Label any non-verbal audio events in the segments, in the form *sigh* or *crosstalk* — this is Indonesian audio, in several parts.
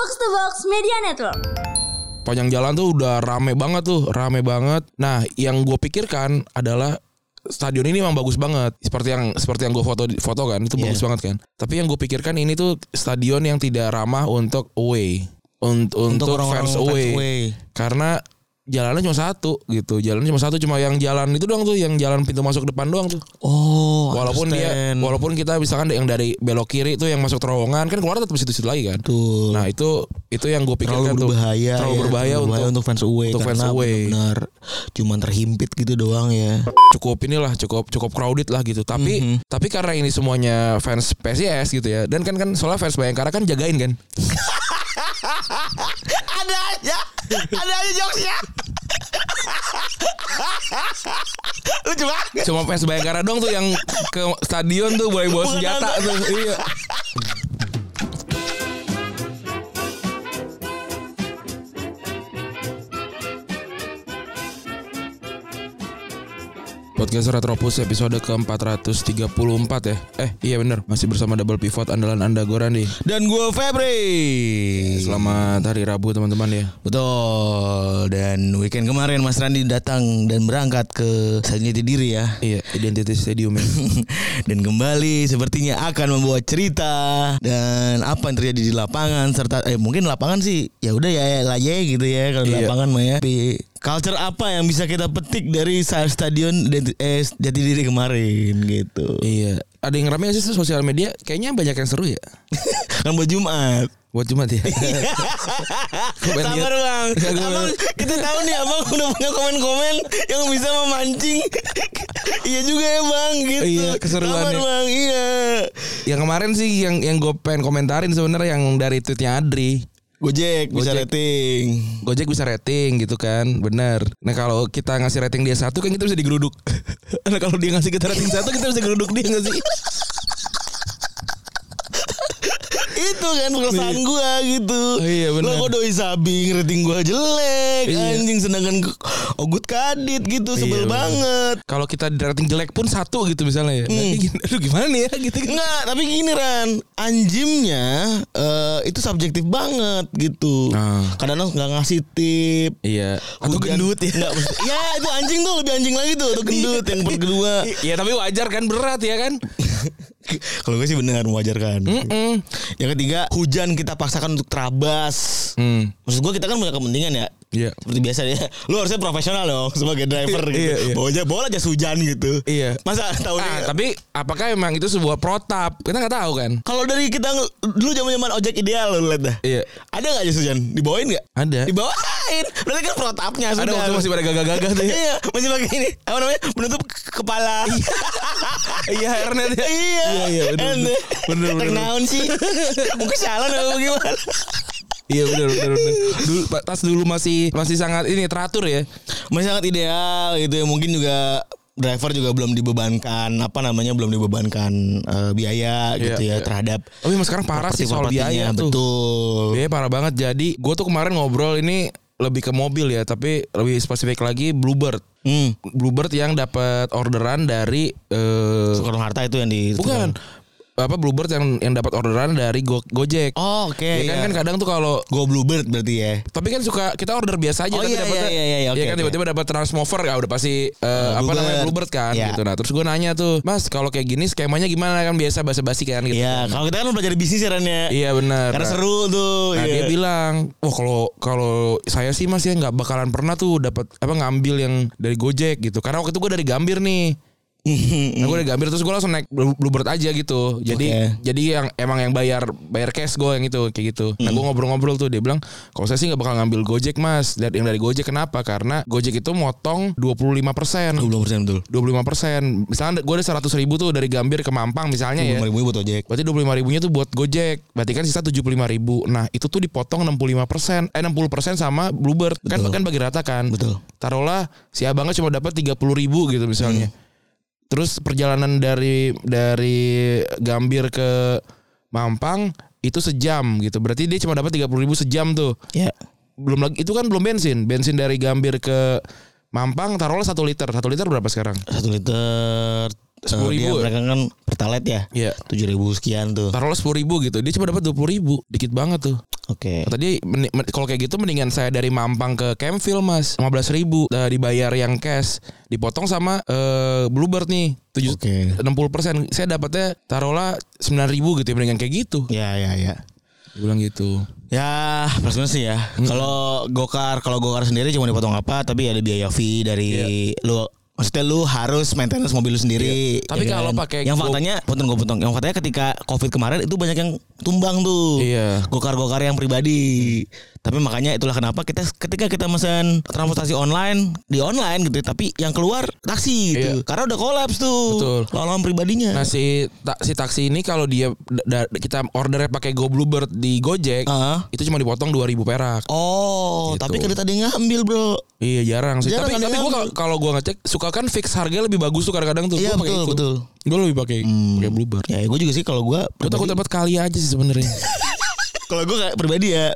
Box to Box Media Network. Panjang jalan tuh udah rame banget tuh, rame banget. Nah, yang gue pikirkan adalah stadion ini memang bagus banget seperti yang seperti yang gue foto foto kan itu bagus banget kan tapi yang gue pikirkan ini tuh stadion yang tidak ramah untuk away untuk untuk, orang-orang fans away. away. karena jalannya cuma satu gitu jalannya cuma satu cuma yang jalan itu doang tuh yang jalan pintu masuk depan doang tuh Oh, walaupun dia understand. walaupun kita misalkan yang dari belok kiri itu yang masuk terowongan kan keluar tetap situ-situ lagi kan Betul. nah itu itu yang gue pikirkan terlalu tuh berbahaya terlalu ya, berbahaya untuk, untuk fans away untuk fans away. benar cuman terhimpit gitu doang ya. cukup inilah cukup cukup crowded lah gitu tapi Mhm. tapi karena ini semuanya fans PSIS gitu ya dan kan kan soalnya fans Bayangkara kan jagain kan *laughs* ada aja, ada aja jokesnya. Lucu banget. cuma fans Bayangkara dong tuh yang ke stadion tuh boleh bawa senjata tuh iya Podcast Retropus episode ke-434 ya Eh iya bener Masih bersama Double Pivot Andalan Anda gue Randy Dan gue Febri. Selamat hari Rabu teman-teman ya Betul. Dan weekend kemarin Mas Randi datang dan berangkat ke Stadion Diri ya. Iya Identity Stadium ya *laughs* dan kembali sepertinya akan membawa cerita dan apa yang terjadi di lapangan serta eh mungkin lapangan sih ya udah ya ya gitu ya kalau Iya. lapangan mah ya. Tapi culture apa yang bisa kita petik dari sa- stadion eh, Jatidiri kemarin gitu. Iya Ada yang rame sih sosial media Kayaknya banyak yang seru ya *laughs* kan buat Jumat. Buat Jumat ya *laughs* pengen Sabar bang, *laughs* abang kita tahu nih abang udah punya komen-komen yang bisa memancing. iya juga ya bang, gitu. Iya, keseruannya. Sabar bang, iya. Yang kemarin sih Yang yang gue pengen komentarin sebenarnya Yang dari tweetnya Adri Gojek, bisa Gojek. rating. Gojek bisa rating gitu kan Bener Nah kalau kita ngasih rating dia satu Kan kita bisa digeruduk *laughs* Nah kalau dia ngasih kita rating satu Kita bisa geruduk dia nggak sih itu kan perasaan gua gitu. Oh, iya, benar. Lo kok doi sabi rating gua jelek Iya. anjing sedangkan Ogut kadit gitu sebel Iya, banget. Kalau kita rating jelek pun satu gitu misalnya ya Nah, Hmm. ini gini- Aduh gimana nih ya gitu kan Enggak, tapi gini Ran, anjimnya eh, itu subjektif banget gitu. Ah. Kadang nggak ngasih tip. Iya Atau Hujan- gendut ya Nggak, maksud- ya itu anjing tuh lebih anjing lagi tuh, atau *laughs* gendut yang kedua. Iya tapi wajar kan berat ya kan *laughs* Kalau gue sih benar mewajarkan. Mm-mm. Yang ketiga, hujan kita paksakan untuk terabas. Hmm. Maksud gue kita kan punya kepentingan ya. Iya Seperti biasa ya. Lu harusnya profesional dong sebagai driver Iya, gitu. iya. Bawa aja bawa aja jas hujan gitu. Iya. Masa tahu Ah, nih. tapi apakah emang itu sebuah protap? Kita nggak tahu kan? Kalau dari kita dulu zaman-zaman ojek ideal lu lihat dah. Iya. Ada nggak jas hujan? Dibawain nggak? Ada. Dibawain. Berarti kan protapnya sudah. Ada waktu masih pada gagah-gagah tuh ya. Iya, masih pakai ini. Apa namanya? Penutup ke- kepala. Iya, *laughs* hairnet ya. Iya. Iya, iya, Tek bener. naon sih? Mungkin salah apa gimana? Iya benar benar benar. Dulu tas dulu masih masih sangat ini teratur ya. Masih sangat ideal gitu ya. Mungkin juga driver juga belum dibebankan apa namanya belum dibebankan eh, biaya Iya, gitu ya iya. terhadap Tapi emang sekarang parah sih soal biaya tuh. betul Biaya parah banget. Jadi gue tuh kemarin ngobrol ini lebih ke mobil ya, tapi lebih spesifik lagi Bluebird. hmm. Bluebird yang dapat orderan dari eh Soekarno Hatta itu yang di bukan apa Bluebird yang yang dapat orderan dari Go- Gojek. oh oke Ya kan, iya. kan kadang tuh kalau Go Bluebird berarti ya tapi kan suka kita order biasa aja Oh, tapi iya, dapetnya iya, iya, iya, oke, ya kan oke. tiba-tiba dapat transmover ya udah pasti eh, apa Bluebird. namanya Bluebird kan Iya. gitu nah terus gue nanya tuh Mas kalau kayak gini skemanya gimana kan biasa basa-basi kan gitu Iya, kan. kalau kita kan belajar bisnis ya ya. iya benar Karena seru tuh. Nah iya. dia bilang, wah kalau kalau saya sih mas ya nggak bakalan pernah tuh dapat apa ngambil yang dari Gojek gitu. Karena waktu itu gue dari Gambir nih. Nah gue dari Gambir terus gue langsung naik Blue- Bluebird aja gitu. Jadi Oke. jadi yang emang yang bayar bayar cash gue yang itu kayak gitu. Nah gue ngobrol-ngobrol tuh dia bilang, kalau saya sih nggak bakal ngambil Gojek mas. Dari yang dari Gojek kenapa? Karena Gojek itu motong 25 persen. 20 persen betul. 25 persen. Misalnya gue ada 100 ribu tuh dari Gambir ke Mampang misalnya ya. 25 ribu buat ojek. Berarti 25 ribunya tuh buat Gojek. Berarti kan sisa 75 ribu. Nah itu tuh dipotong 65 persen. Eh 60 persen sama Bluebird. Kan Betul. kan bagi rata kan. Betul. Taruhlah si abangnya cuma dapat 30 ribu gitu misalnya. Terus perjalanan dari dari Gambir ke Mampang itu sejam gitu. Berarti dia cuma dapat 30 ribu sejam tuh. Ya. Belum lagi itu kan belum bensin. Bensin dari Gambir ke Mampang taruhlah satu liter. Satu liter berapa sekarang? Satu liter 10.000 dia ya? mereka kan pertalite ya. Iya. Tujuh ribu sekian tuh. Taruhlah sepuluh ribu gitu. Dia cuma dapat dua puluh ribu, dikit banget tuh. Oke. Dia meni- men- kalau kayak gitu mendingan saya dari Mampang ke Campville mas 15 ribu dibayar yang cash dipotong sama eh, Bluebird nih tujuh Oke. 60 persen saya dapatnya taruhlah 9 ribu gitu ya mendingan kayak gitu Ya ya ya. dia bilang gitu Ya plus minus sih ya. Kalau gokar kalau gokar sendiri cuma dipotong apa tapi ada biaya fee dari lu Maksudnya lu harus maintenance mobil lu sendiri. Tapi ya kalau kan? pakai yang faktanya, potong gue potong. Yang faktanya ketika covid kemarin itu banyak yang tumbang tuh. Iya. Gokar-gokar yang pribadi. Tapi makanya itulah kenapa kita ketika kita mesen transportasi online di online gitu, tapi yang keluar taksi gitu. Iya. Karena udah kolaps tuh. Betul. Lawan pribadinya. Nah si, ta- si taksi ini kalau dia da- kita ordernya pakai Go Bluebird di Gojek Ah. itu cuma dipotong 2000 perak. Oh, Gitu. tapi ada yang ngambil, Bro. Iya jarang sih. Jarang tapi tapi gua kalau- gua ngecek suka kan fix harganya lebih bagus tuh kadang-kadang tuh. Iya, Gua betul, itu. betul. Gue lebih pakai pakai Bluebird. Ya, gue juga sih kalau gue Gue takut dapat kali aja sih sebenarnya. *laughs* Kalau gue kayak pribadi ya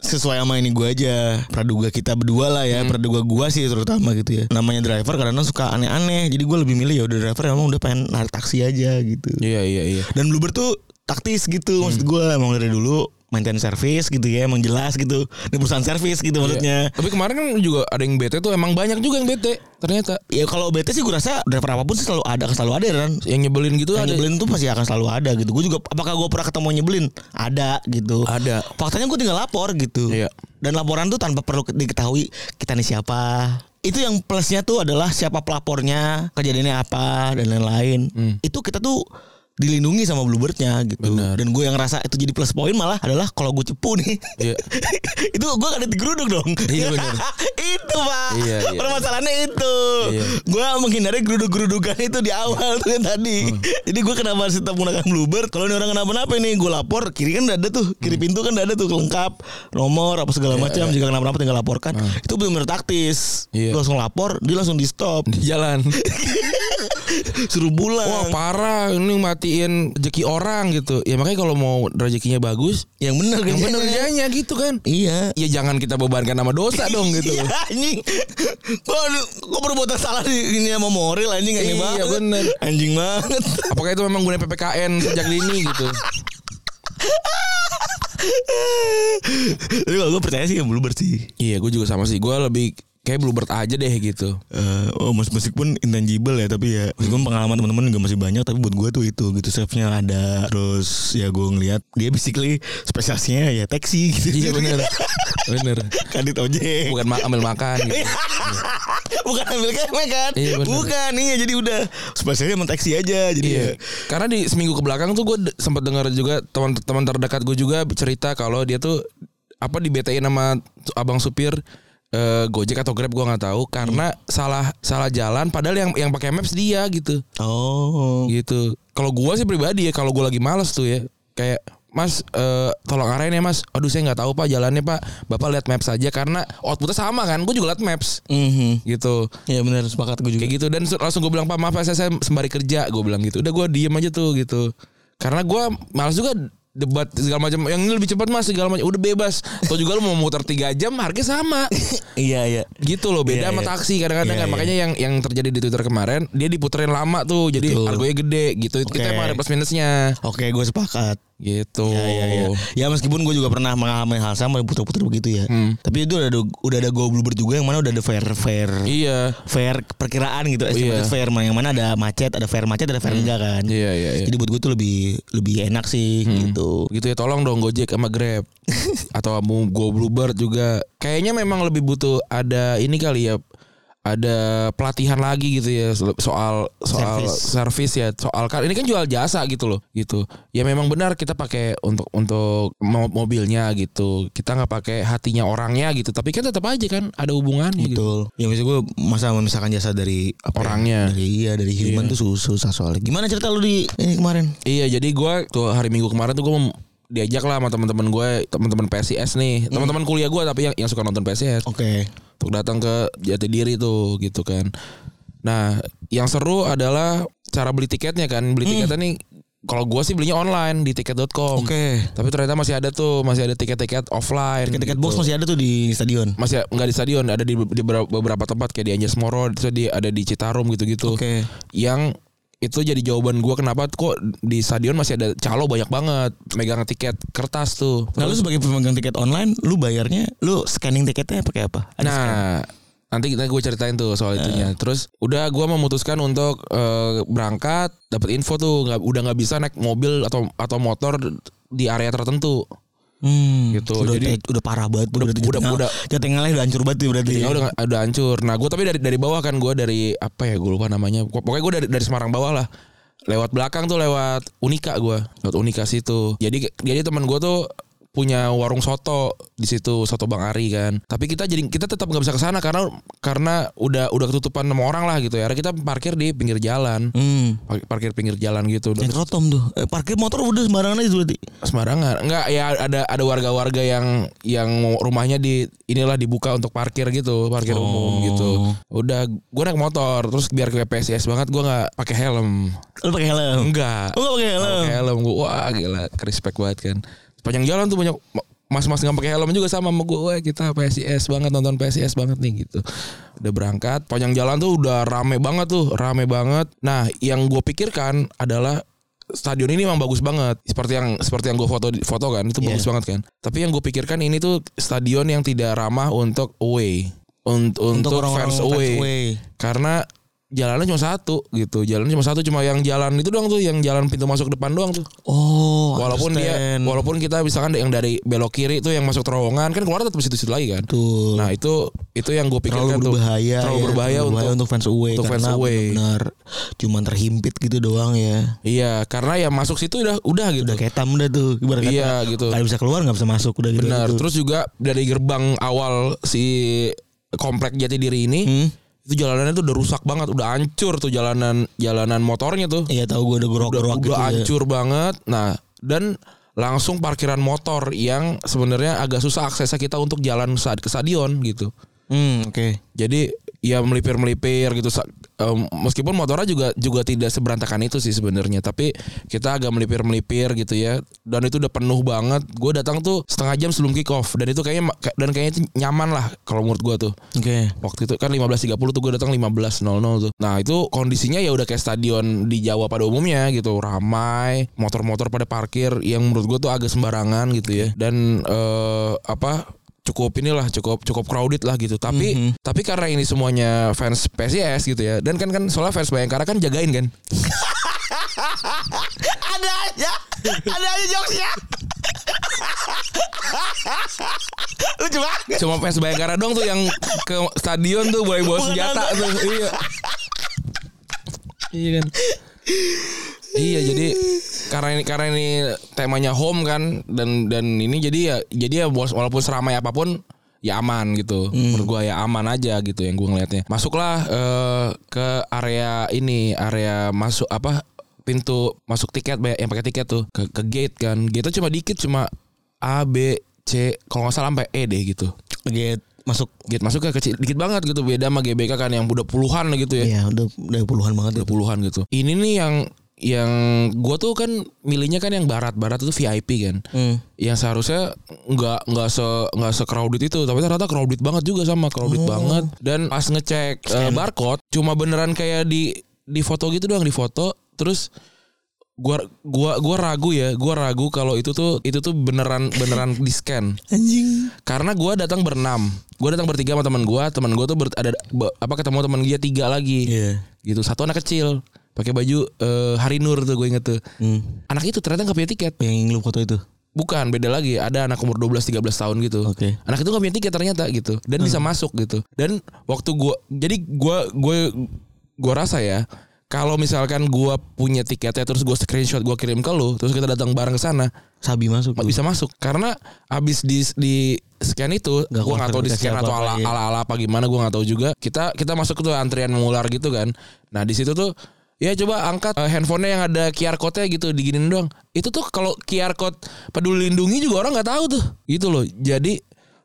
sesuai sama ini gue aja. Praduga kita berdua lah ya praduga gue sih terutama gitu ya. Namanya driver kadang-kadang suka aneh-aneh jadi gue lebih milih ya udah driver emang udah pengen narik taksi aja gitu. Iya iya iya. dan Bluebird tuh taktis gitu maksud gue emang dari dulu maintenance service gitu ya emang jelas gitu ini perusahaan service gitu maksudnya Tapi kemarin kan juga ada yang bete tuh emang banyak juga yang bete ternyata. ya kalau BT sih gue rasa driver apa pun sih selalu ada akan selalu ada kan Yang nyebelin gitu yang ada. nyebelin tuh pasti akan selalu ada gitu gue juga apakah gue pernah ketemu nyebelin ada gitu Ada. faktanya gue tinggal lapor gitu Iya. dan laporan tuh tanpa perlu diketahui kita nih siapa itu yang plusnya tuh adalah siapa pelapornya kejadiannya apa dan lain-lain Hmm. itu kita tuh dilindungi sama Bluebirdnya gitu Benar. dan gue yang rasa itu jadi plus poin malah adalah kalau gue cepu nih Iya. *laughs* itu gue gak digeruduk dong Iya, benar. *laughs* itu pak Iya, iya. permasalahannya itu Iya. gue menghindari geruduk-gerudukan itu di awal tuh yang tadi Hmm. jadi gue kenapa harus tetap menggunakan Bluebird kalau ini orang kenapa-napa nih gue lapor kiri kan udah ada tuh kiri pintu kan udah ada tuh lengkap nomor apa segala macam jika kenapa-napa tinggal laporkan itu benar-benar taktis Iya. Lu langsung lapor dia langsung di stop Di jalan. *laughs* *laughs* suruh pulang Wah parah ini matiin rezeki orang gitu. Ya makanya kalau mau rezekinya bagus, yang benar yang bener kerjanya. gitu kan. iya Ya jangan kita bebankan nama dosa *laughs* dong gitu. Iya anjing Kok, kok perbuatan salah di ini sama moral anjing aneh Iya, banget bener. Anjing banget Apakah itu memang guna PPKN sejak dini gitu? *laughs* Tapi kalau gue percaya sih yang Bluebird sih Iya, gue juga sama sih. Gue lebih kayak Bluebird aja deh gitu. Eh, oh musik meskipun intangible ya tapi ya meskipun pengalaman teman-teman juga masih banyak tapi buat gue tuh itu gitu save-nya ada terus ya gue ngelihat dia basically spesialisnya ya taksi gitu Iya bener, bener. *laughs* kadit ojek Bukan ma- ambil makan gitu. *laughs* bukan ambil kemek kan Iya, bener. bukan iya jadi udah spesialnya emang taksi aja jadi Iya. ya Karena di seminggu ke belakang tuh gue sempat dengar juga teman-teman terdekat gue juga cerita kalau dia tuh apa di BTN sama abang supir eh, Gojek atau Grab gue nggak tahu karena salah salah jalan padahal yang yang pakai Maps dia gitu. oh Gitu. Kalau gue sih pribadi ya kalau gue lagi males tuh ya kayak Mas eh, tolong arahin ya Mas. Aduh saya nggak tahu Pak jalannya Pak. Bapak lihat Maps aja karena outputnya sama kan. Gue juga lihat Maps Mhm. gitu. Iya benar sepakat gue juga. Kayak gitu dan su- langsung gue bilang Pak maaf ya, saya, saya sembari kerja gue bilang gitu. Udah gue diem aja tuh gitu. Karena gue malas juga debat segala macam yang ini lebih cepat mas segala macam udah bebas atau juga lu mau muter 3 jam harganya sama *laughs* Iya iya. gitu loh beda Iya, sama iya. taksi kadang-kadang Iya, kan iya. makanya yang yang terjadi di Twitter kemarin dia diputerin lama tuh jadi Betul. harganya gede gitu kita Oke. emang ada plus minusnya Oke gue sepakat. Gitu Ya, ya, ya. ya meskipun gue juga pernah mengalami hal sama puter-puter begitu ya. Hmm. Tapi itu udah ada udah ada go bluebird juga yang mana udah ada fair fair iya fair perkiraan gitu estimated Iya. fair yang mana ada macet ada fair macet ada fair enggak kan. iya iya iya Jadi buat gue tuh lebih lebih enak sih gitu. gitu ya tolong dong Gojek sama Grab *laughs* atau mau Go Bluebird juga kayaknya memang lebih butuh ada ini kali ya ada pelatihan lagi gitu ya soal soal Service. service ya soal kan ini kan jual jasa gitu loh gitu ya memang benar kita pakai untuk untuk mo- mobilnya gitu kita nggak pakai hatinya orangnya gitu tapi kan tetap aja kan ada hubungannya gitu Betul. Ya maksud gue masa memisahkan jasa dari apa ya, Orangnya. dari iya dari human tuh sus- susah soalnya. Gimana cerita lu di ini kemarin? Iya jadi gue tuh hari Minggu kemarin tuh gue diajak lah sama teman-teman gue teman-teman PSIS nih teman-teman kuliah gue tapi yang yang suka nonton PSIS Oke. untuk datang ke Jati Diri tuh gitu kan. Nah, yang seru adalah cara beli tiketnya kan. Beli tiketnya nih kalau gua sih belinya online di tiket.com. Oke. Tapi ternyata masih ada tuh, masih ada tiket-tiket offline. Tiket-tiket gitu. box masih ada tuh di stadion. masih nggak di stadion, ada di, di beberapa, tempat kayak di Anjas Moro, terus di ada di Citarum gitu-gitu. Oke. Yang itu jadi jawaban gue kenapa kok di stadion masih ada calo banyak banget megang tiket kertas tuh. Nah lu sebagai pemegang tiket online, lu bayarnya, lu scanning tiketnya pakai apa? Ada Nah, scan? nanti kita gue ceritain tuh soal itunya. Terus udah gue memutuskan untuk eh, berangkat, dapat info tuh, nggak udah nggak bisa naik mobil atau atau motor di area tertentu. Hmm, gitu. Udah, Jadi- udah parah banget udah- berarti udah- Jatingal- udah- Jatingalnya udah hancur banget berarti. Ya udah udah hancur. Nah, gue tapi dari dari bawah kan gue dari apa ya gue lupa namanya. Pokoknya gue dari dari Semarang bawah lah. Lewat belakang tuh lewat Unika gue, lewat Unika situ. Jadi jadi teman gue tuh punya warung soto di situ soto Bang Ari kan. Tapi kita jadi kita tetap nggak bisa ke sana karena karena udah udah ketutupan sama orang lah gitu ya. Akhirnya kita parkir di pinggir jalan. Hmm. Par- Parkir pinggir jalan gitu. Yang rotom tuh. Eh, parkir motor udah sembarangan aja berarti. sembarangan enggak ya ada ada warga-warga yang yang rumahnya di inilah dibuka untuk parkir gitu parkir umum gitu udah gue naik motor terus biar ke PSIS banget gue nggak pakai helm Lu pakai helm. enggak Oh, nggak pakai helm. pakai helm gue wah gila respect banget kan sepanjang jalan tuh banyak mas-mas nggak pakai helm juga sama sama gue kita PSIS banget nonton PSIS banget nih gitu. Udah berangkat panjang jalan tuh udah rame banget tuh rame banget. Nah yang gue pikirkan adalah stadion ini memang bagus banget. Seperti yang seperti yang gue foto foto kan itu bagus Iya. banget kan. Tapi yang gue pikirkan ini tuh stadion yang tidak ramah untuk away. Untuk untuk, orang-orang fans away. Karena jalannya cuma satu gitu. Jalannya cuma satu cuma yang jalan itu doang tuh yang jalan pintu masuk depan doang tuh. Oh, walaupun dia understand. walaupun kita misalkan yang dari belok kiri itu yang masuk terowongan kan keluar tetap situ-situ lagi kan. Betul. nah itu itu yang gue terlalu pikirkan tuh. berbahaya terlalu ya, berbahaya terlalu untuk untuk fans away. untuk fans away. benar cuman terhimpit gitu doang ya. Iya karena ya masuk situ udah udah gitu. Udah ketam udah tuh ibarat kata. Iya gitu. Nggak bisa keluar nggak bisa masuk udah gitu benar gitu. terus juga dari gerbang awal si komplek jati diri ini Hmm? Itu jalanannya tuh udah rusak banget udah hancur tuh jalanan jalanan motornya tuh iya tahu gue udah udah, gorok-gorok udah gitu ya. hancur banget. Nah, dan langsung parkiran motor yang sebenarnya agak susah aksesnya kita untuk jalan saat ke stadion gitu. hmm oke Jadi ya melipir-melipir gitu. Sa- em, meskipun motornya juga juga tidak seberantakan itu sih sebenarnya, tapi kita agak melipir-melipir gitu ya. Dan itu udah penuh banget. Gue datang tuh setengah jam sebelum kick off dan itu kayaknya dan kayaknya itu nyaman lah kalau menurut gue tuh. oke Waktu itu kan 15.30 tuh gue datang 15.00 tuh. Nah itu kondisinya ya udah kayak stadion di Jawa pada umumnya gitu. Ramai, motor-motor pada parkir yang menurut gue tuh agak sembarangan gitu ya. Dan eh, apa cukup inilah cukup cukup crowded lah gitu. Tapi tapi karena ini semuanya fans PSIS gitu ya. Dan kan kan soalnya fans Bayangkara kan jagain kan. *laughs* ada aja ada aja jokesnya *laughs* lucu banget Cuma fans Bayangkara dong tuh yang ke stadion tuh boleh bawa senjata tuh. Iya. Iya kan. *laughs* Iya jadi karena ini karena ini temanya home kan dan dan ini jadi ya jadi ya walaupun seramai apa pun ya aman gitu. Menurut gua ya aman aja gitu yang gua ngelihatnya. Masuklah eh, ke area ini area masuk apa pintu masuk tiket yang pakai tiket tuh ke, ke gate kan. Gate cuma dikit cuma A B C kalau nggak salah sampai E deh gitu. Gate masuk Gate masuknya kecil dikit banget gitu beda sama GBK kan yang udah puluhan gitu ya. Iya udah udah puluhan banget Udah itu. puluhan gitu. Ini nih yang yang gue tuh kan milihnya kan yang barat. Barat itu VIP kan. Hmm. Yang seharusnya nggak nggak se nggak se crowded itu. Tapi ternyata crowded banget juga sama crowded banget. Dan pas ngecek eh, barcode cuma beneran kayak di di foto gitu doang di foto. Terus gua gua gua ragu ya. Gua ragu kalau itu tuh itu tuh beneran beneran di scan. *laughs* Anjing. karena gua datang berenam. Gua datang bertiga sama teman gua. Teman gua tuh ber- ada apa ketemu teman dia tiga lagi. Iya. gitu. Satu anak kecil pakai baju eh, Hari Nur tuh gue inget tuh Hmm. anak itu ternyata nggak punya tiket Yang lu foto itu. bukan beda lagi ada anak umur 12-13 tahun gitu Oke. anak itu nggak punya tiket ternyata gitu dan bisa masuk gitu dan waktu gua jadi gua gue gua rasa ya kalau misalkan gua punya tiketnya terus gua screenshot gua kirim ke lu terus kita datang bareng ke sana Sabi masuk. tuh. bisa masuk karena abis di di scan itu Nggak gua nggak tahu di scan atau apa-apa, ala, iya. ala ala apa gimana gua nggak tahu juga kita kita masuk tuh antrian mengular gitu kan nah di situ tuh ya coba angkat eh, handphonenya yang ada QR code-nya gitu diginin doang. Itu tuh kalau QR code peduli lindungi juga orang nggak tahu tuh. Gitu loh. Jadi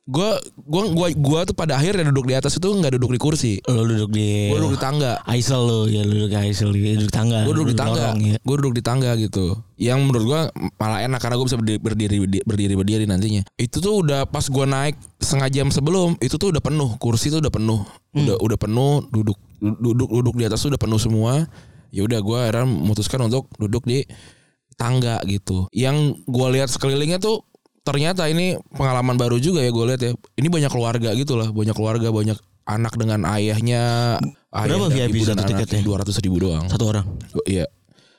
gua gua gua gua tuh pada akhirnya duduk di atas itu nggak duduk di kursi. Lu duduk di gua duduk di tangga. Aisel lu ya lu duduk di Aisel di duduk di tangga. gue duduk di tangga. ya. gue duduk di tangga gitu. Yang menurut gue malah enak karena gue bisa berdiri berdiri berdiri berdiri nantinya. Itu tuh udah pas gue naik setengah jam sebelum itu tuh udah penuh. Kursi tuh udah penuh. Udah udah penuh duduk duduk duduk di atas tuh udah penuh semua ya udah gue akhirnya memutuskan untuk duduk di tangga gitu yang gue lihat sekelilingnya tuh ternyata ini pengalaman baru juga ya gue lihat ya ini banyak keluarga gitu lah banyak keluarga banyak anak dengan ayahnya ayah Berapa dan VIP satu tiketnya? dua ratus ribu doang Satu orang. Iya.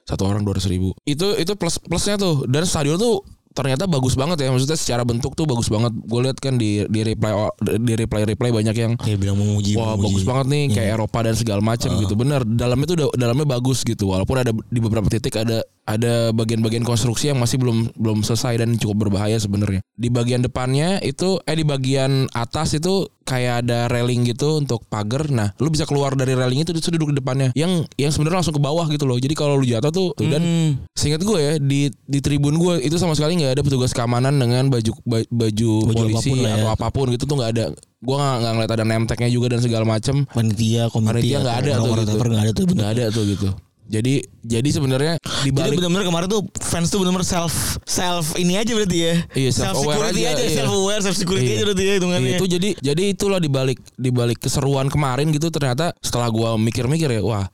Satu orang dua ribu. Itu itu plus plusnya tuh. Dan stadion tuh ternyata bagus banget ya. Maksudnya secara bentuk tuh bagus banget. Gue lihat kan di di reply di reply reply banyak yang Kayak bilang memuji. Wah memuji. bagus banget nih kayak Eropa dan segala macam gitu bener dalamnya tuh dalamnya bagus gitu walaupun ada di beberapa titik ada ada bagian-bagian konstruksi yang masih belum belum selesai dan cukup berbahaya sebenarnya di bagian depannya itu eh di bagian atas itu kayak ada railing gitu untuk pagar nah lu bisa keluar dari railing itu terus duduk di depannya yang yang sebenarnya langsung ke bawah gitu loh jadi kalau lu jatuh tuh, tuh dan Hmm. Seingat gue ya di di tribun gue itu sama sekali nggak ada petugas keamanan dengan baju ba- baju, Baju polisi apa pun ya. atau apa pun gitu tuh nggak ada. Gue nggak nggak ngeliat ada name tagnya juga dan segala macam. Panitia, komite. Panitia nggak ada atau tuh orang gitu. nggak ada tuh. bener. Nggak ada tuh gitu. Jadi jadi sebenarnya di Jadi balik benar-benar kemarin tuh fans tuh benar-benar self self ini aja berarti ya. Iya, self self-aware security aja, aja, iya. self aware, self security Iya. aja berarti ya hitungannya. Iya, itu jadi jadi itulah di balik di balik keseruan kemarin gitu ternyata setelah gua mikir-mikir ya wah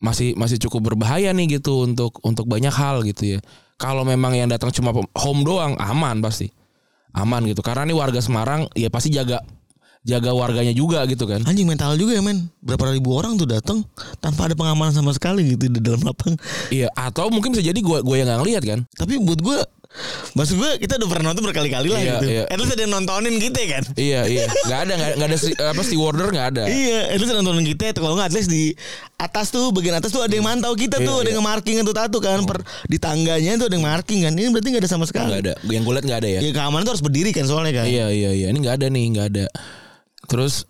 masih masih cukup berbahaya nih gitu untuk untuk banyak hal gitu ya. Kalau memang yang datang cuma home doang aman pasti. Aman gitu. Karena nih warga Semarang ya pasti jaga jaga warganya juga gitu kan. Anjing mental juga ya men Berapa ribu orang tuh datang Tanpa ada pengamanan sama sekali gitu Di dalam lapang Iya, atau mungkin bisa jadi gua gua yang nggak ngeliat kan. Tapi buat gue Maksud gue kita udah pernah nonton berkali-kali lah Iya, gitu iya. At least ada yang nontonin kita kan Iya, iya. nggak ada nggak nggak ada si- apa stewarder nggak ada. Iya, at least nontonin kita Kalau nggak at least di atas tuh Bagian atas tuh ada yang mantau kita Iya, tuh Ada iya. yang marking itu tatu kan per, Di tangganya tuh ada yang marking kan Ini berarti nggak ada sama sekali Nggak ada. Yang gue liat nggak ada ya. Ya keamanan tuh harus berdiri kan soalnya kan Iya iya iya ini nggak ada nih nggak ada. Terus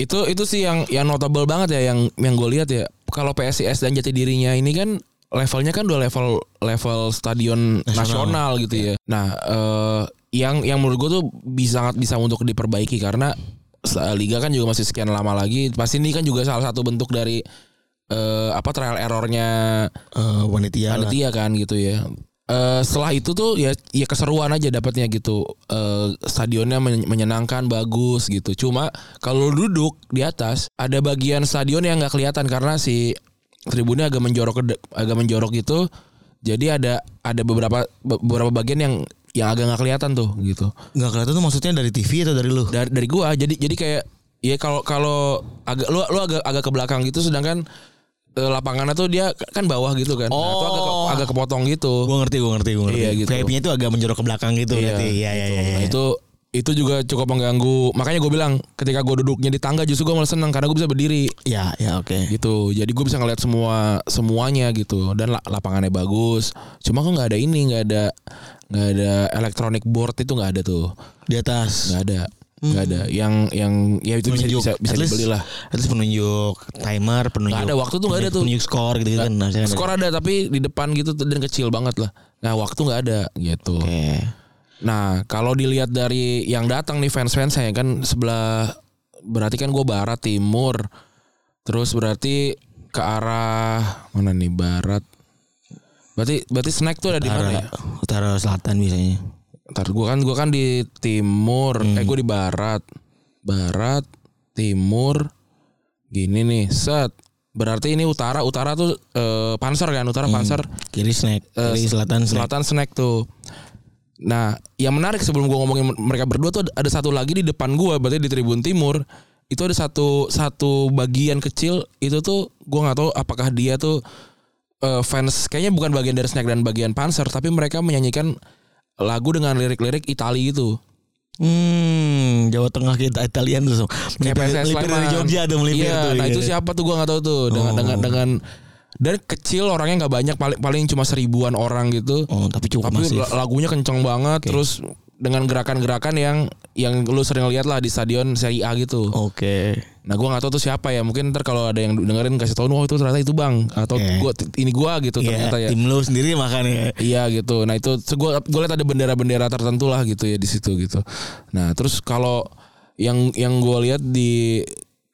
itu itu sih yang yang notable banget ya yang yang gue lihat ya kalau PSIS dan Jatidirinya ini kan levelnya kan udah level level stadion nasional, gitu ya. Nah eh, yang yang menurut gue tuh bisa sangat bisa untuk diperbaiki karena liga kan juga masih sekian lama lagi. Pasti ini kan juga salah satu bentuk dari eh, apa trial errornya Eh, Panitia lah. panitia kan gitu ya. Eh setelah itu tuh ya ya keseruan aja dapatnya gitu. Eh stadionnya men- menyenangkan, bagus gitu. Cuma kalau duduk di atas ada bagian stadion yang nggak kelihatan karena si tribunnya agak menjorok agak menjorok gitu. Jadi ada ada beberapa beberapa bagian yang yang agak nggak kelihatan tuh gitu. Nggak kelihatan tuh maksudnya dari TV atau dari lu? Dari dari gua jadi jadi kayak ya kalau kalau agak lu lu agak agak ke belakang gitu sedangkan lapangannya tuh dia kan bawah gitu kan. Nah, itu agak ke- Oh. agak kepotong gitu. Gue ngerti, gue ngerti, gue ngerti. Iya, gitu. VIP-nya itu agak menjorok ke belakang gitu berarti. Iya, iya, gitu. iya. Nah, iya. itu itu juga cukup mengganggu. Makanya gue bilang ketika gue duduknya di tangga justru gue malah seneng karena gue bisa berdiri Ya, ya oke. gitu. Jadi gue bisa ngeliat semua semuanya gitu dan la- lapangannya bagus. Cuma kok nggak ada ini, nggak ada nggak ada electronic board itu nggak ada tuh, Di atas. nggak ada, nggak ada. Yang yang ya itu bisa Penunjuk. bisa bisa least- dibeli lah. Least penunjuk timer, penunjuk. Nggak ada, waktu tuh nggak ada tuh. Penunjuk skor gitu, kan. Nah, Skor ada tapi di depan gitu dan kecil banget lah. Nah waktu nggak ada gitu. Oke. Nah, kalau dilihat dari yang datang nih fans-fans saya kan sebelah berarti kan gue barat timur. Terus berarti ke arah mana nih barat? Berarti berarti snack tuh ada di mana ya? Utara, utara selatan biasanya. Ntar gue kan gua kan di timur, Hmm. eh gue di barat. Barat, timur. Gini nih, set. Berarti ini utara, utara tuh eh, panser kan, utara panser. Kiri snack, Eh, kiri selatan snack. Selatan snack tuh. Nah, yang menarik sebelum gua ngomongin mereka berdua tuh ada- satu lagi di depan gua, berarti di Tribun Timur. Itu ada satu satu bagian kecil itu tuh gua nggak tahu apakah dia tuh eh, fans kayaknya bukan bagian dari snack dan bagian panser, tapi mereka menyanyikan lagu dengan lirik-lirik Itali gitu. Hmm, Jawa Tengah kita Italian tuh. Melipir, melipir dari. Jogja tuh melipir iya, tuh. Nah itu siapa tuh gua nggak tahu tuh dengan Oh. dengan dengan dan kecil orangnya nggak banyak paling paling cuma seribuan orang gitu. Oh, tapi cukup tapi masif. la- lagunya kenceng banget terus dengan gerakan-gerakan yang yang lu sering lihat lah di stadion Serie A gitu. Oke. Nah gua nggak tahu tuh siapa ya. Mungkin ntar kalau ada yang dengerin kasih tahu, oh itu ternyata itu bang atau Oke. gua ini gua gitu Iya, ternyata ya. tim lu sendiri makanya. Iya gitu. Nah itu gua lihat ada bendera-bendera tertentu lah gitu ya di situ gitu. Nah terus kalau yang yang gua lihat di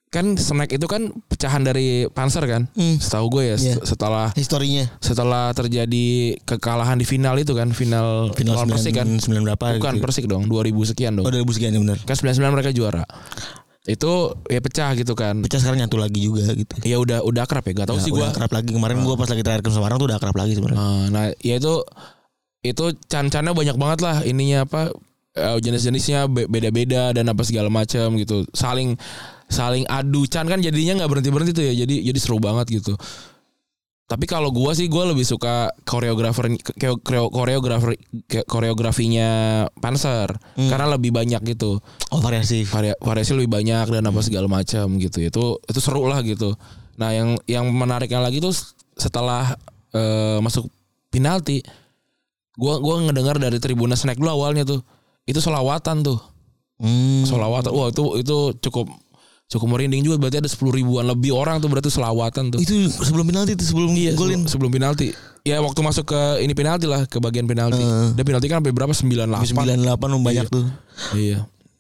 kan snack itu kan pecahan dari Panzer kan. Hmm. Setahu gue ya Iya. set- setelah Historinya. setelah terjadi kekalahan di final itu kan final Final lawan Persik kan. 9 berapa Bukan gitu. Persik dong 2000 sekian dong. Oh 2000 sekian ya benar. Kan 99 mereka juara. Itu ya pecah gitu kan. Pecah sekarang nyatu lagi juga gitu. Ya udah udah akrab ya, gak tahu Ya, sih gua. akrab lagi kemarin gua pas lagi terakhir ke Semarang tuh udah akrab lagi sebenarnya. Eh, nah, ya itu itu can-cannya banyak banget lah ininya apa eh, jenis-jenisnya be- beda-beda dan apa segala macam gitu. Saling saling adu can kan jadinya nggak berhenti-berhenti tuh ya. Jadi jadi seru banget gitu. Tapi kalau gua sih gua lebih suka koreografer koreografer koreografinya Panzer karena lebih banyak gitu. Oh variasi. Varia- variasi lebih banyak dan apa segala macam gitu. Itu itu seru lah gitu. Nah, yang yang menariknya lagi tuh setelah eh, masuk penalti gua gua ngedengar dari tribuna snack dulu awalnya tuh. Itu solawatan tuh. Hmm. Solawatan. Wah, itu itu cukup cukup merinding juga berarti ada 10 ribuan lebih orang tuh berarti selawatan tuh. Itu sebelum penalti itu sebelum Iya, golin. sebelum, sebelum penalti. Ya waktu masuk ke ini penalti lah, ke bagian penalti. Heeh. Dan penalti kan sampai berapa? 98. 98 banyak Iya. tuh. Iya.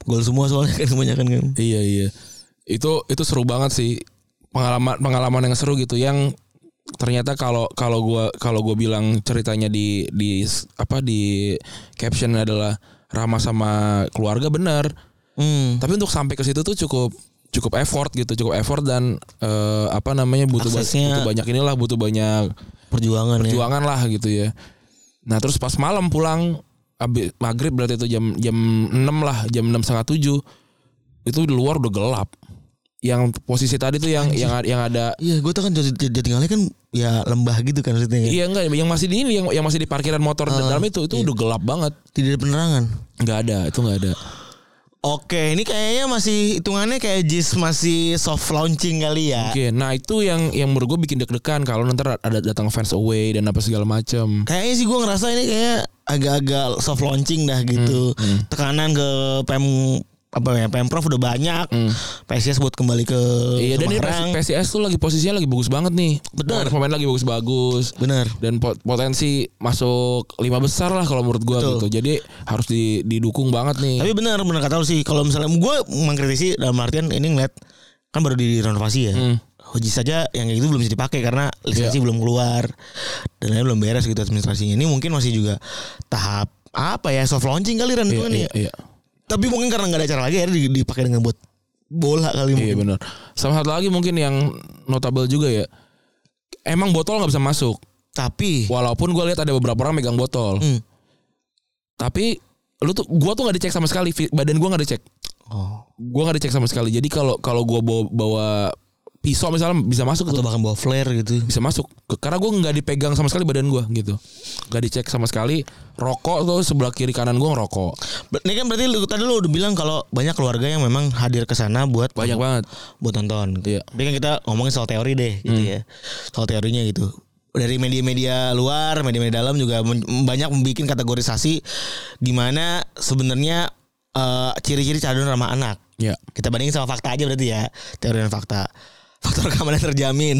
Gol semua soalnya kan kebanyakan kan. Iya iya. Itu itu seru banget sih. Pengalaman pengalaman yang seru gitu yang ternyata kalau kalau gua kalau gua bilang ceritanya di di apa di caption adalah Rama sama keluarga benar. Hmm. Tapi untuk sampai ke situ tuh cukup cukup effort gitu, cukup effort dan eh, apa namanya butuh, ba- Aksesnya- butuh banyak inilah, butuh banyak Perjuangan, ya. perjuangan lah gitu ya. Nah terus pas malam pulang abis maghrib berarti itu jam jam 6 lah jam enam setengah tujuh itu di luar udah gelap. Yang posisi tadi tuh yang yang yang ada Iya, gue tuh kan jati, jati tinggalnya kan ya lembah gitu kan maksudnya. kan. iya enggak yang masih di ini yang yang masih di parkiran motor di dalam itu itu udah gelap banget. Tidak ada penerangan. Nggak ada, itu nggak ada. Oke, ini kayaknya masih hitungannya kayak JIS masih soft launching kali ya. Oke, nah itu yang yang menurut gue bikin deg-degan kalau nanti ada datang fans away dan apa segala macam. Kayaknya sih gue ngerasa ini kayak agak-agak soft launching dah gitu. Hmm, Tekanan ke pem apa ya pemprov udah banyak. PSIS buat kembali ke Hmm. Iya dan ini Semarang. PSIS tuh lagi posisinya lagi bagus banget nih. Benar. Pemain lagi bagus-bagus. Bener. dan pot- potensi masuk lima besar lah kalau menurut gua Betul. gitu. Jadi harus di- didukung banget nih. Tapi benar benar kata lu sih kalau misalnya gue mengkritisi dalam artian ini ngeliat kan baru direnovasi ya. Hmm. Uji saja yang kayak gitu belum bisa dipakai karena lisensi Iya. belum keluar dan lain belum beres gitu administrasinya. Ini mungkin masih juga tahap apa ya soft launching kali Ran Iya, iya, ya. iya. Tapi mungkin karena nggak ada cara lagi akhirnya di- dipakai dengan buat bola kali Iya mungkin. benar. Sama satu lagi mungkin yang notable juga ya. Emang botol nggak bisa masuk. Tapi Walaupun gua lihat ada beberapa orang megang botol. Hmm. Tapi lu tuh gua tuh nggak dicek sama sekali. Badan gua nggak dicek. oh. Gua nggak dicek sama sekali. Jadi kalau kalau gua bawa, bawa pisau misalnya bisa masuk atau tuh. bahkan bawa flare gitu. bisa masuk karena gue nggak dipegang sama sekali badan gue gitu nggak dicek sama sekali rokok tuh sebelah kiri kanan gue ngerokok Ini kan berarti lu tadi lu udah bilang kalau banyak keluarga yang memang hadir ke sana buat banyak banget buat nonton. Iya. Tapi kan kita ngomongin soal teori deh gitu ya. Soal teorinya gitu. Dari media-media luar, media-media dalam juga banyak membuat kategorisasi gimana sebenarnya eh, ciri-ciri cadun ramah anak. ya Kita bandingin sama fakta aja berarti ya. Teori dan fakta. Faktor keamanan terjamin.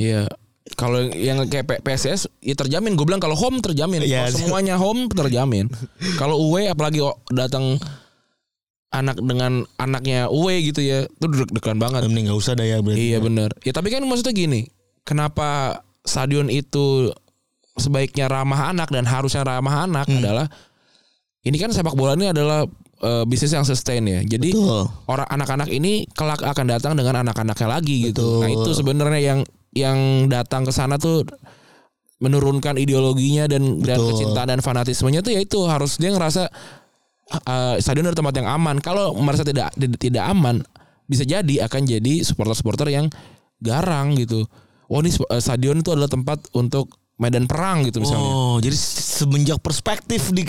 Iya. Kalau yang kayak PSS ya terjamin. Gue bilang kalau home terjamin. Iya. Kalau semuanya home terjamin. kalau away apalagi datang anak dengan anaknya away gitu ya, itu deg-degan banget. Mending gak usah dah ya berarti. Iya bener. Ya tapi kan maksudnya gini, kenapa stadion itu sebaiknya ramah anak dan harusnya ramah anak adalah ini kan sepak bola ini adalah eh, bisnis yang sustain ya. Jadi Betul. orang anak-anak ini kelak akan datang dengan anak-anaknya lagi gitu. Betul. Nah itu sebenarnya yang yang datang ke sana tuh menurunkan ideologinya dan dan Betul. kecintaan dan fanatismenya tuh ya itu harus dia ngerasa eh, stadion adalah tempat yang aman. Kalau merasa tidak tidak, aman bisa jadi akan jadi supporter-supporter yang garang gitu. Oh ini eh, stadion itu adalah tempat untuk medan perang gitu misalnya. Oh, jadi se- semenjak perspektif di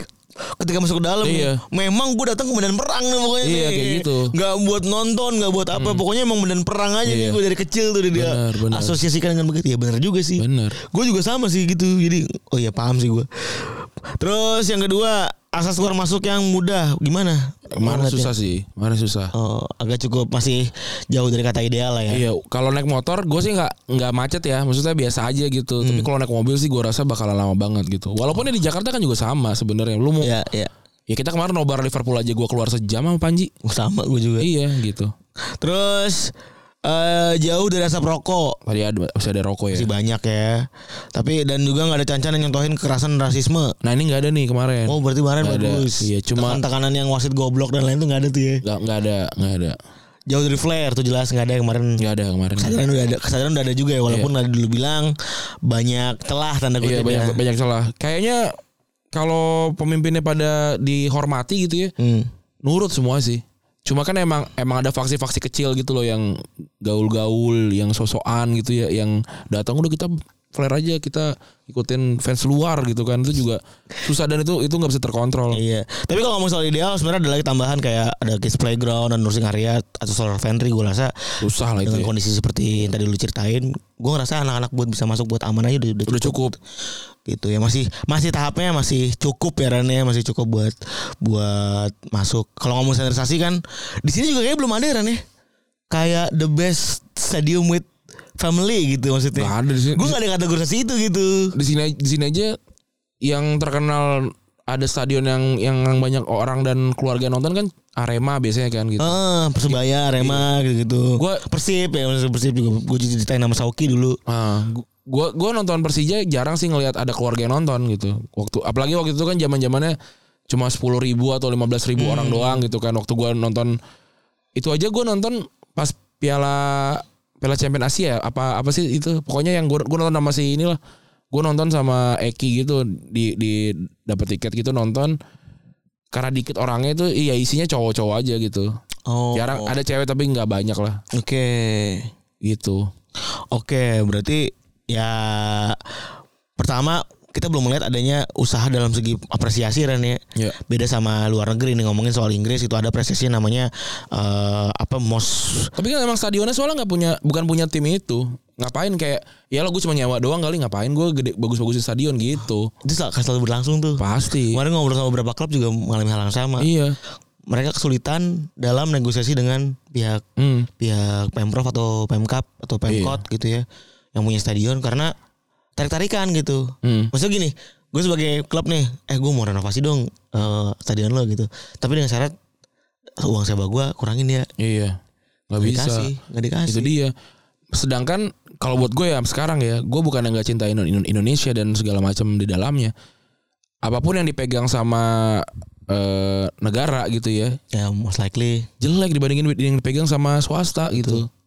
ketika masuk ke dalam Iya. nih, memang gue datang ke medan perang nih pokoknya Iya, nih. kayak gitu. Hmm. nggak buat nonton nggak buat apa pokoknya emang medan perang aja nih Iya. gue dari kecil tuh dia asosiasikan dengan begitu ya benar juga sih Bener. gue juga sama sih gitu jadi oh iya paham sih gue terus yang kedua asas keluar masuk yang mudah gimana Kemarin Banget ya? susah sih, kemarin susah. oh agak cukup masih jauh dari kata ideal lah ya Iya, kalau naik motor gue sih nggak nggak macet ya, maksudnya biasa aja gitu. Hmm. Tapi kalau naik mobil sih gue rasa bakalan lama banget gitu. Walaupun ini di Jakarta kan juga sama sebenarnya. Lu mau ya. ya ya kita kemarin nobar Liverpool aja gue keluar sejam sama Panji. sama gue juga Iya gitu. terus eh jauh dari asap rokok Tadi ada masih ada rokok ya. masih banyak ya tapi dan juga nggak ada cancan yang nyontohin kekerasan rasisme Nah ini nggak ada nih kemarin. oh berarti kemarin ada. bagus Iya, cuma- tekanan yang wasit goblok dan lain itu nggak ada tuh ya Nggak nggak ada nggak ada. jauh dari flare tuh jelas nggak ada yang kemarin nggak ada kemarin. kesadaran udah ada kesadaran udah ada juga ya walaupun tadi dulu bilang banyak celah tanda Iya kutip banyak ya. banyak salah. Kayaknya kalau pemimpinnya pada dihormati gitu ya, Hmm. nurut semua sih. Cuma kan emang emang ada faksi-faksi kecil gitu loh yang gaul-gaul, yang sosokan gitu ya, yang datang udah kita flare aja kita ikutin fans luar gitu kan itu juga susah dan itu itu nggak bisa terkontrol. Iya. Tapi kalau ngomong soal ideal sebenarnya ada lagi tambahan kayak ada kids playground dan nursing area atau solar pantry gue rasa Susah lah itu. dengan Ya. kondisi seperti yang tadi lu ceritain, gue ngerasa anak-anak buat bisa masuk buat aman aja udah, udah, Udah cukup. gitu ya masih masih tahapnya masih cukup ya Ran ya masih cukup buat buat masuk kalau ngomong standarisasi kan di sini juga kayak belum ada Ran ya kayak the best stadium with family gitu maksudnya Nggak ada di sini. gue gak ada kategorisasi itu gitu Di sini di sini aja yang terkenal ada stadion yang yang banyak orang dan keluarga nonton kan Arema biasanya kan gitu. Ah, persebaya Rema gitu gitu Gua- persib ya persib juga gue ceritain nama Sauki dulu Ah, gu- gua gua nonton Persija jarang sih ngelihat ada keluarga yang nonton gitu. Waktu apalagi waktu itu kan zaman-zamannya cuma 10.000 ribu atau 15.000 ribu orang doang gitu kan. Waktu gua nonton itu aja gua nonton pas Piala Piala Champion Asia apa apa sih itu pokoknya yang gua gua nonton sama si inilah. Gua nonton sama Eki gitu di di dapat tiket gitu nonton karena dikit orangnya itu iya isinya cowok-cowok aja gitu. oh Jarang ada cewek tapi nggak banyak lah oke gitu. Oke, berarti ya pertama kita belum melihat adanya usaha dalam segi apresiasi Ren ya. Ya. Beda sama luar negeri nih ngomongin soal Inggris itu ada apresiasi namanya eh, apa most Tapi kan emang stadionnya soalnya nggak punya bukan punya tim itu. Ngapain kayak ya lo gue cuma nyawa doang kali ngapain gue gede bagus-bagusin stadion gitu. itu selalu berlangsung tuh. Pasti. Kemarin ngobrol sama beberapa klub juga mengalami hal yang sama. Iya. Mereka kesulitan dalam negosiasi dengan pihak Hmm. pihak pemprov atau pemkap atau pemkot gitu ya yang punya stadion karena tarik-tarikan gitu. Hmm. Maksudnya gini, gue sebagai klub nih, eh gue mau renovasi dong eh, stadion lo gitu. Tapi dengan syarat uang sewa gue kurangin ya. Iya. Gak Nggak bisa. dikasih, nggak dikasih. Itu dia. Sedangkan kalau buat gue ya sekarang ya, gue bukan yang gak cinta Indo- Indo- Indonesia dan segala macam di dalamnya. Apa pun yang dipegang sama eh, negara gitu ya, Ya most likely. jelek dibandingin yang dipegang sama swasta gitu. Betul.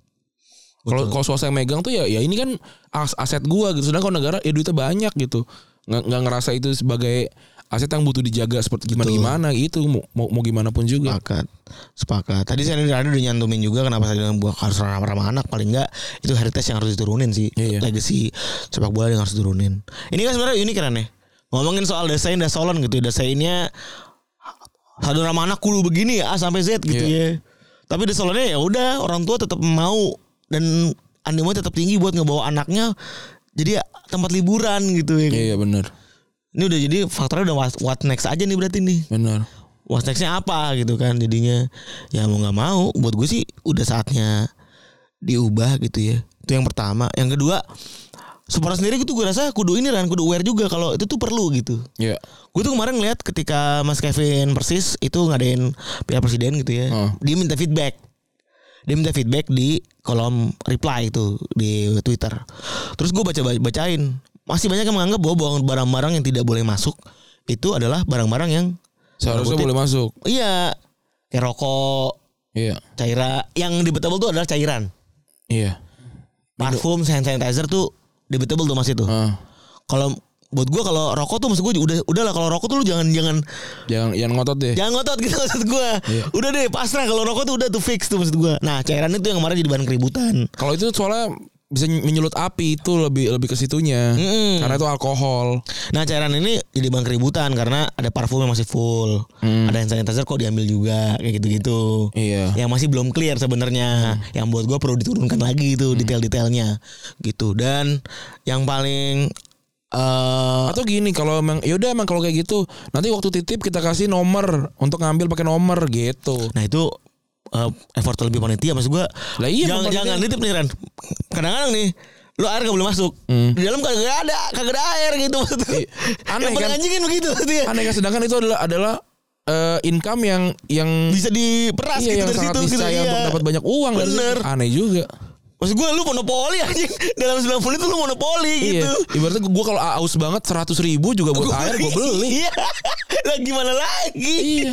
Kalau swasta yang megang tuh ya ya ini kan as- aset gua gitu. Sedangkan kalau negara ya duitnya banyak gitu. Nggak, nggak ngerasa itu sebagai aset yang butuh dijaga seperti gimana gimana gitu. Mau, mau mau gimana pun juga. Sepakat. Sepakat. Tadi saya ada udah nyantumin juga kenapa stadion buat harus ramah ramah anak paling enggak itu heritage yang harus diturunin sih. Iya. Legacy sepak bola yang harus diturunin. Ini kan sebenarnya unik kan ya. Ngomongin soal desain dasolon gitu. Desainnya stadion ramah anak kudu begini A sampai Z gitu Iya. ya. Tapi desolonnya ya udah orang tua tetap mau dan animonya tetap tinggi buat ngebawa anaknya jadi tempat liburan gitu ya. Iya benar. Ini udah jadi faktornya udah what- what next aja nih berarti nih. Benar. What's nextnya apa gitu kan jadinya ya mau nggak mau buat gue sih udah saatnya diubah gitu ya itu yang pertama yang kedua supporter sendiri gitu gue rasa kudu ini kan kudu aware juga kalau itu tuh perlu gitu Iya. gue tuh kemarin ngeliat ketika Mas Kevin Persis itu ngadain pihak presiden gitu ya Oh. dia minta feedback dia minta feedback di kolom reply itu di Twitter terus gue baca bacain masih banyak yang menganggap bahwa barang-barang yang tidak boleh masuk itu adalah barang-barang yang Seharusnya boleh masuk. Iya. Kayak rokok, Iya. cairan. Yang debatable tuh adalah cairan. Iya. Parfum, hand sanitizer tuh debatable tuh masih tuh. Ah. Kalau buat gua kalau rokok tuh maksud gua udah udah lah kalau rokok tuh lu jangan jangan Jangan jangan ngotot deh. jangan ngotot gitu maksud gua. Iya. Udah deh pasrah kalau rokok tuh udah tuh fix tuh maksud gua. Nah, cairan itu yang kemarin jadi bahan keributan. Kalau itu soalnya bisa menyulut api itu lebih lebih ke situnya. Mm-mm. Karena itu alkohol. Nah, cairan ini jadi bahan keributan karena ada parfum yang masih full. Hmm. Ada hand sanitizer kok diambil juga kayak gitu-gitu. Iya. yang masih belum clear sebenarnya yang buat gue perlu diturunkan lagi itu detail-detailnya gitu dan yang paling eh Atau gini kalau emang yaudah emang kalau kayak gitu nanti waktu titip kita kasih nomor untuk ngambil pakai nomor gitu. nah itu eh, effort lebih panitia maksud gue Lah iya, jangan jangan nitip nih Ran kadang-kadang nih lu air gak boleh masuk Hmm. di dalam kagak ada kagak ada air gitu Iya. Aneh yang kan? anjingin begitu Aneh kan sedangkan itu adalah adalah eh, income yang yang bisa diperas iya, gitu yang dari sangat situ gitu niscaya untuk iya. dapat banyak uang Bener. Aneh juga. Maksud gue lu monopoli anjing Dalam 90 itu lu monopoli gitu Iya. Ibaratnya gue kalau aus banget 100 ribu juga buat air gue *laughs* beli. Iya Lah gimana lagi Iya.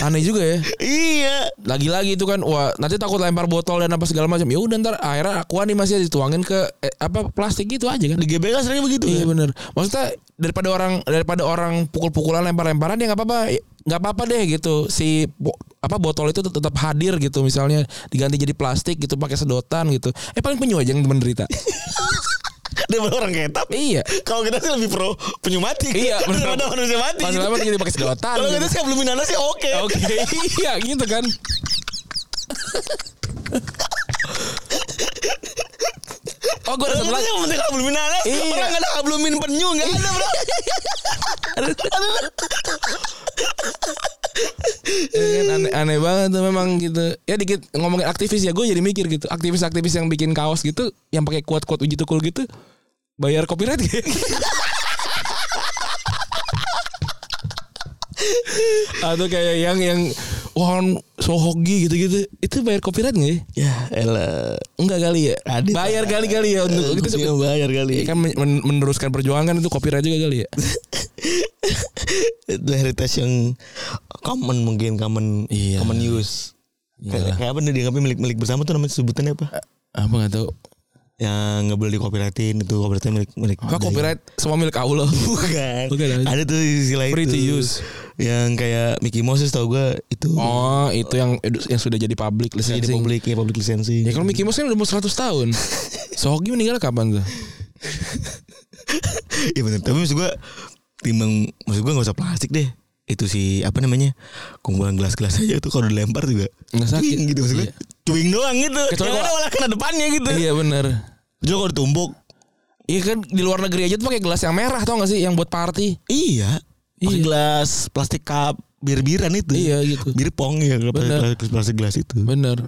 Aneh juga ya. Iya Lagi-lagi itu kan wah nanti takut lempar botol dan apa segala macam. Ya udah ntar airnya aqua nih masih dituangin ke eh, apa plastik gitu aja kan. Di GBK sering begitu Iya kan? bener Maksudnya daripada orang daripada orang pukul-pukulan lempar-lemparan ya nggak apa-apa nggak apa-apa deh gitu si apa botol itu tet- tetap hadir gitu. Misalnya diganti jadi plastik gitu pakai sedotan gitu. Eh paling penyu aja yang menderita *laughs* Daripada orang ketap iya. Kalau kita sih lebih pro penyu mati. Iya. Daripada manusia mati. Pas lama jadi pakai sedotan Kalau gitu. kita sih belum minana sih oke. Oke *laughs* iya gitu kan *laughs* Oh gue lagi sih yang penting belum minana Iya. Orang gak ada kablumin penyu Gak ada bro. Ya kan, aneh, aneh banget tuh memang gitu. Ya dikit ngomongin aktivis ya gue jadi mikir gitu. Aktivis-aktivis yang bikin kaos gitu yang pakai kuat-kuat uji tukul gitu bayar copyright gitu atau kayak yang yang wah sohogi gitu-gitu. Itu bayar copyright nggak ya Ya elah. Enggak kali ya? Ada. bayar kali-kali ya untuk Itu itu bayar kali. Kan men- men- meneruskan perjuangan itu copyright juga kali ya? *laughs* Itu heritage yang common mungkin common Iya. common use. Kayak kayak apa nih dianggapnya milik milik bersama tuh namanya sebutannya apa? Apa nggak tahu yang nggak boleh di copyrightin itu copyrightnya milik milik apa copyright semua milik Allah bukan Bukan, ada. ada tuh istilah Free itu to use. yang kayak Mickey Mouse tau gue itu Oh, itu yang yang sudah jadi public Bisa jadi publik ya public licensing Ya kalau Mickey Mouse kan udah mau 100 tahun. *laughs* Sohogi meninggal kapan tuh? *laughs* Iya benar tapi maksud gue timbang maksud gue nggak usah plastik deh itu sih apa namanya kumpulan gelas-gelas aja tuh kalau dilempar juga Nggak sakit. cuing gitu maksud gue Iya. cuing doang gitu Kecuali yang ada kalau- malah kena depannya gitu Iya bener. Jadi kalau ditumbuk Iya kan di luar negeri aja tuh pakai gelas yang merah tau gak sih yang buat party. Iya. Pakai Iya. gelas plastik cup bir-biran itu. Iya, gitu. Bir pong ya pakai gelas plastik gelas itu. Bener.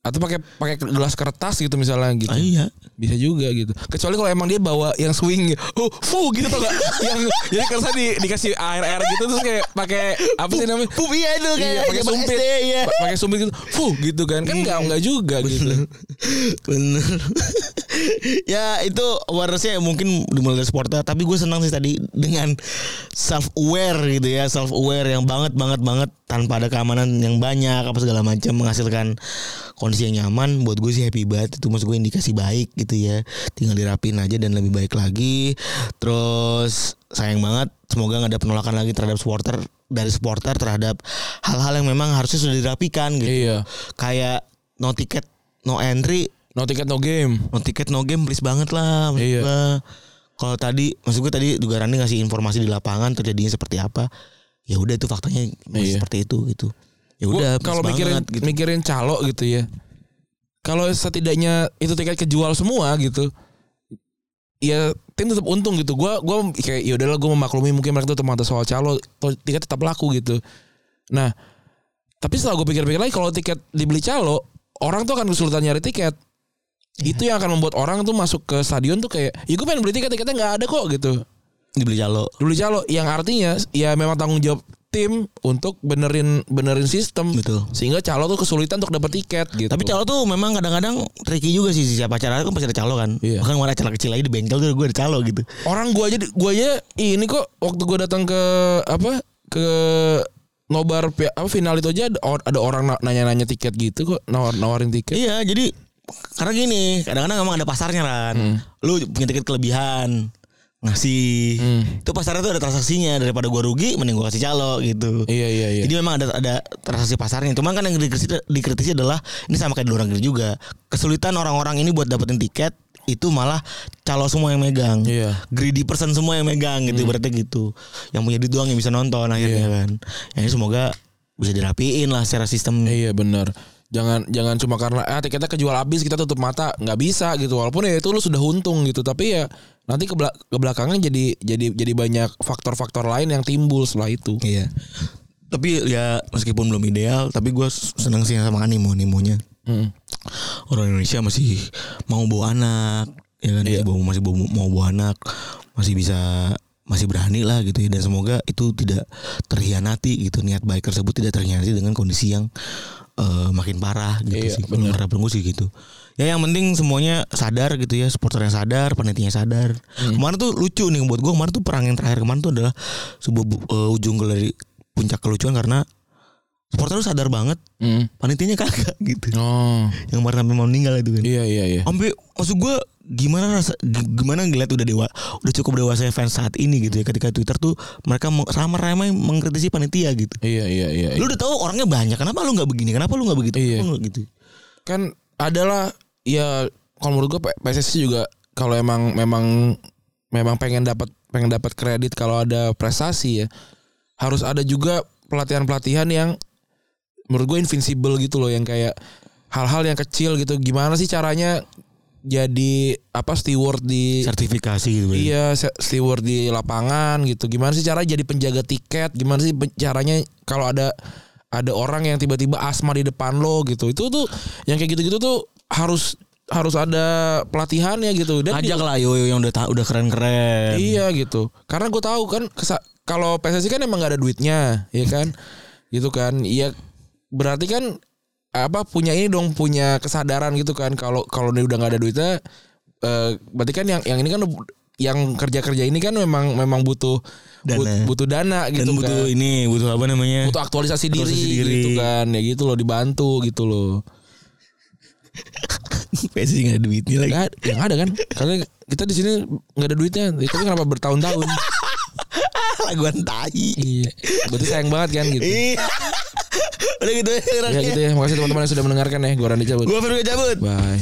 Atau pakai pakai gelas kertas gitu misalnya gitu. Ah, iya. Bisa juga gitu. Kecuali kalau emang dia bawa yang swing, oh, fu gitu tau gak? *laughs* yang jadi kertasnya di, dikasih air air gitu terus kayak pakai apa sih namanya? Pup iya itu kayak Iya, pakai sumpit, iya. Pa- pakai sumpit gitu, fu gitu kan? Kan nggak nggak juga gitu. *laughs* Bener. *laughs* ya itu awarenessnya mungkin dimulai dari supporter tapi gue senang sih tadi dengan self aware gitu ya self aware yang banget banget banget tanpa ada keamanan yang banyak apa segala macam menghasilkan kondisi yang nyaman buat gue sih happy banget. Itu maksud gue indikasi baik gitu ya. Tinggal dirapin aja dan lebih baik lagi. Terus sayang banget semoga nggak ada penolakan lagi terhadap supporter dari supporter terhadap hal-hal yang memang harusnya sudah dirapikan gitu. Iya. kayak no ticket no entry. No ticket no game. no ticket no game please banget lah Iya. kalau tadi maksud gue tadi juga Rani ngasih informasi di lapangan terjadinya seperti apa ya udah itu faktanya Iya. seperti itu gitu ya udah kalau mikirin banget, gitu. mikirin calo gitu ya. Kalau setidaknya itu tiket kejual semua gitu. Ya tim tetap untung gitu. Gua gua kayak ya udahlah gua memaklumi mungkin mereka tuh mata soal calo tiket tetap laku gitu. Nah, tapi setelah gue pikir-pikir lagi kalau tiket dibeli calo, orang tuh akan kesulitan nyari tiket. Iya. Itu yang akan membuat orang tuh masuk ke stadion tuh kayak, ya gue pengen beli tiket, tiketnya nggak ada kok gitu. Dibeli calo Dulu calo, yang artinya ya memang tanggung jawab tim untuk benerin benerin sistem Betul. sehingga calo tuh kesulitan untuk dapat tiket gitu. tapi calo tuh memang kadang-kadang tricky juga sih siapa acara kan pasti ada calo kan Iya. bahkan malah acara kecil aja di bengkel tuh gue ada calo gitu orang gua aja gua aja ini kok waktu gua datang ke apa ke nobar apa final itu aja ada, or- ada orang na- nanya-nanya tiket gitu kok nawar nawarin tiket. iya jadi karena gini kadang-kadang memang ada pasarnya kan Hmm. lu punya tiket kelebihan ngasih Hmm. itu pasarnya tuh ada transaksinya daripada gua rugi mending gua kasih calo gitu Iya iya iya. Jadi memang ada ada transaksi pasarnya. Cuman kan yang dikritisi, dikritisi adalah ini sama kayak di luar negeri juga. Kesulitan orang-orang ini buat dapetin tiket itu malah calo semua yang megang. Iya. Greedy person semua yang megang gitu berarti gitu. Yang punya duit doang yang bisa nonton akhirnya Iya. kan. Ya ini semoga bisa dirapiin lah secara sistem. Iya benar. Jangan jangan cuma karena ah tiketnya kejual habis kita tutup mata nggak bisa gitu walaupun ya itu lu sudah untung gitu tapi ya nanti ke, ke belakangnya jadi jadi jadi banyak faktor-faktor lain yang timbul setelah itu. Iya. Tapi ya meskipun belum ideal, tapi gue seneng sih sama animo animonya. Hmm. orang Indonesia masih mau bawa anak ya kan Iya. masih, bawa, masih bawa, mau bawa anak masih bisa masih berani lah gitu ya dan semoga itu tidak terhianati gitu niat baik tersebut tidak terhianati dengan kondisi yang eh, makin parah gitu Iya, sih. Gue sih gitu. Ya yang penting semuanya sadar gitu ya, supporter yang sadar, panitianya sadar. Hmm. Kemarin tuh lucu nih buat gue kemarin tuh perang yang terakhir kemarin tuh adalah sebuah bu- eh, ujung dari puncak kelucuan karena supporter tuh sadar banget, Hmm. panitianya kagak *laughs* gitu. Oh. Yang kemarin sampai mau meninggal itu kan. Iya iya iya. Sampai maksud gue gimana rasa gi- gimana ngeliat udah dewa udah cukup dewasa fans saat ini gitu ya ketika Twitter tuh mereka meng- ramai-ramai mengkritisi panitia gitu. Iya iya iya. Lu udah tahu orangnya banyak, kenapa lu nggak begini? Kenapa lu nggak begitu? Iya. Nggak gitu. kan adalah ya kalau menurut gue PSSI juga kalau emang memang memang pengen dapat pengen dapat kredit kalau ada prestasi ya harus ada juga pelatihan-pelatihan yang menurut gue invincible gitu loh yang kayak hal-hal yang kecil gitu gimana sih caranya jadi apa steward di Sertifikasi gitu. Iya, steward di lapangan gitu. Gimana sih cara jadi penjaga tiket? Gimana sih caranya kalau ada ada orang yang tiba-tiba asma di depan lo gitu. Itu tuh yang kayak gitu-gitu tuh harus harus ada pelatihannya gitu. Dan Ajak lah yo yang udah udah keren-keren. Iya gitu. Karena gue tahu kan kalau PSSI kan emang gak ada duitnya, ya kan? gitu kan. Iya berarti kan apa punya ini dong punya kesadaran gitu kan kalau kalau udah nggak ada duitnya eh, berarti kan yang yang ini kan yang kerja kerja ini kan memang memang butuh Dana. but- butuh dana Dan gitu butuh kan ini, butuh apa namanya? butuh aktualisasi, diri, Aktualisasi diri. gitu kan ya gitu loh dibantu gitu loh PSI nggak ada duitnya lagi. Nggak ada- yang ada kan karena kita di sini nggak ada duitnya tapi kenapa bertahun-tahun *laughs* Laguan tai. iya berarti sayang banget kan gitu Iya. Udah gitu ya. ya gitu ya makasih teman-teman yang sudah mendengarkan ya gue Randy cabut Gua Firman cabut. bye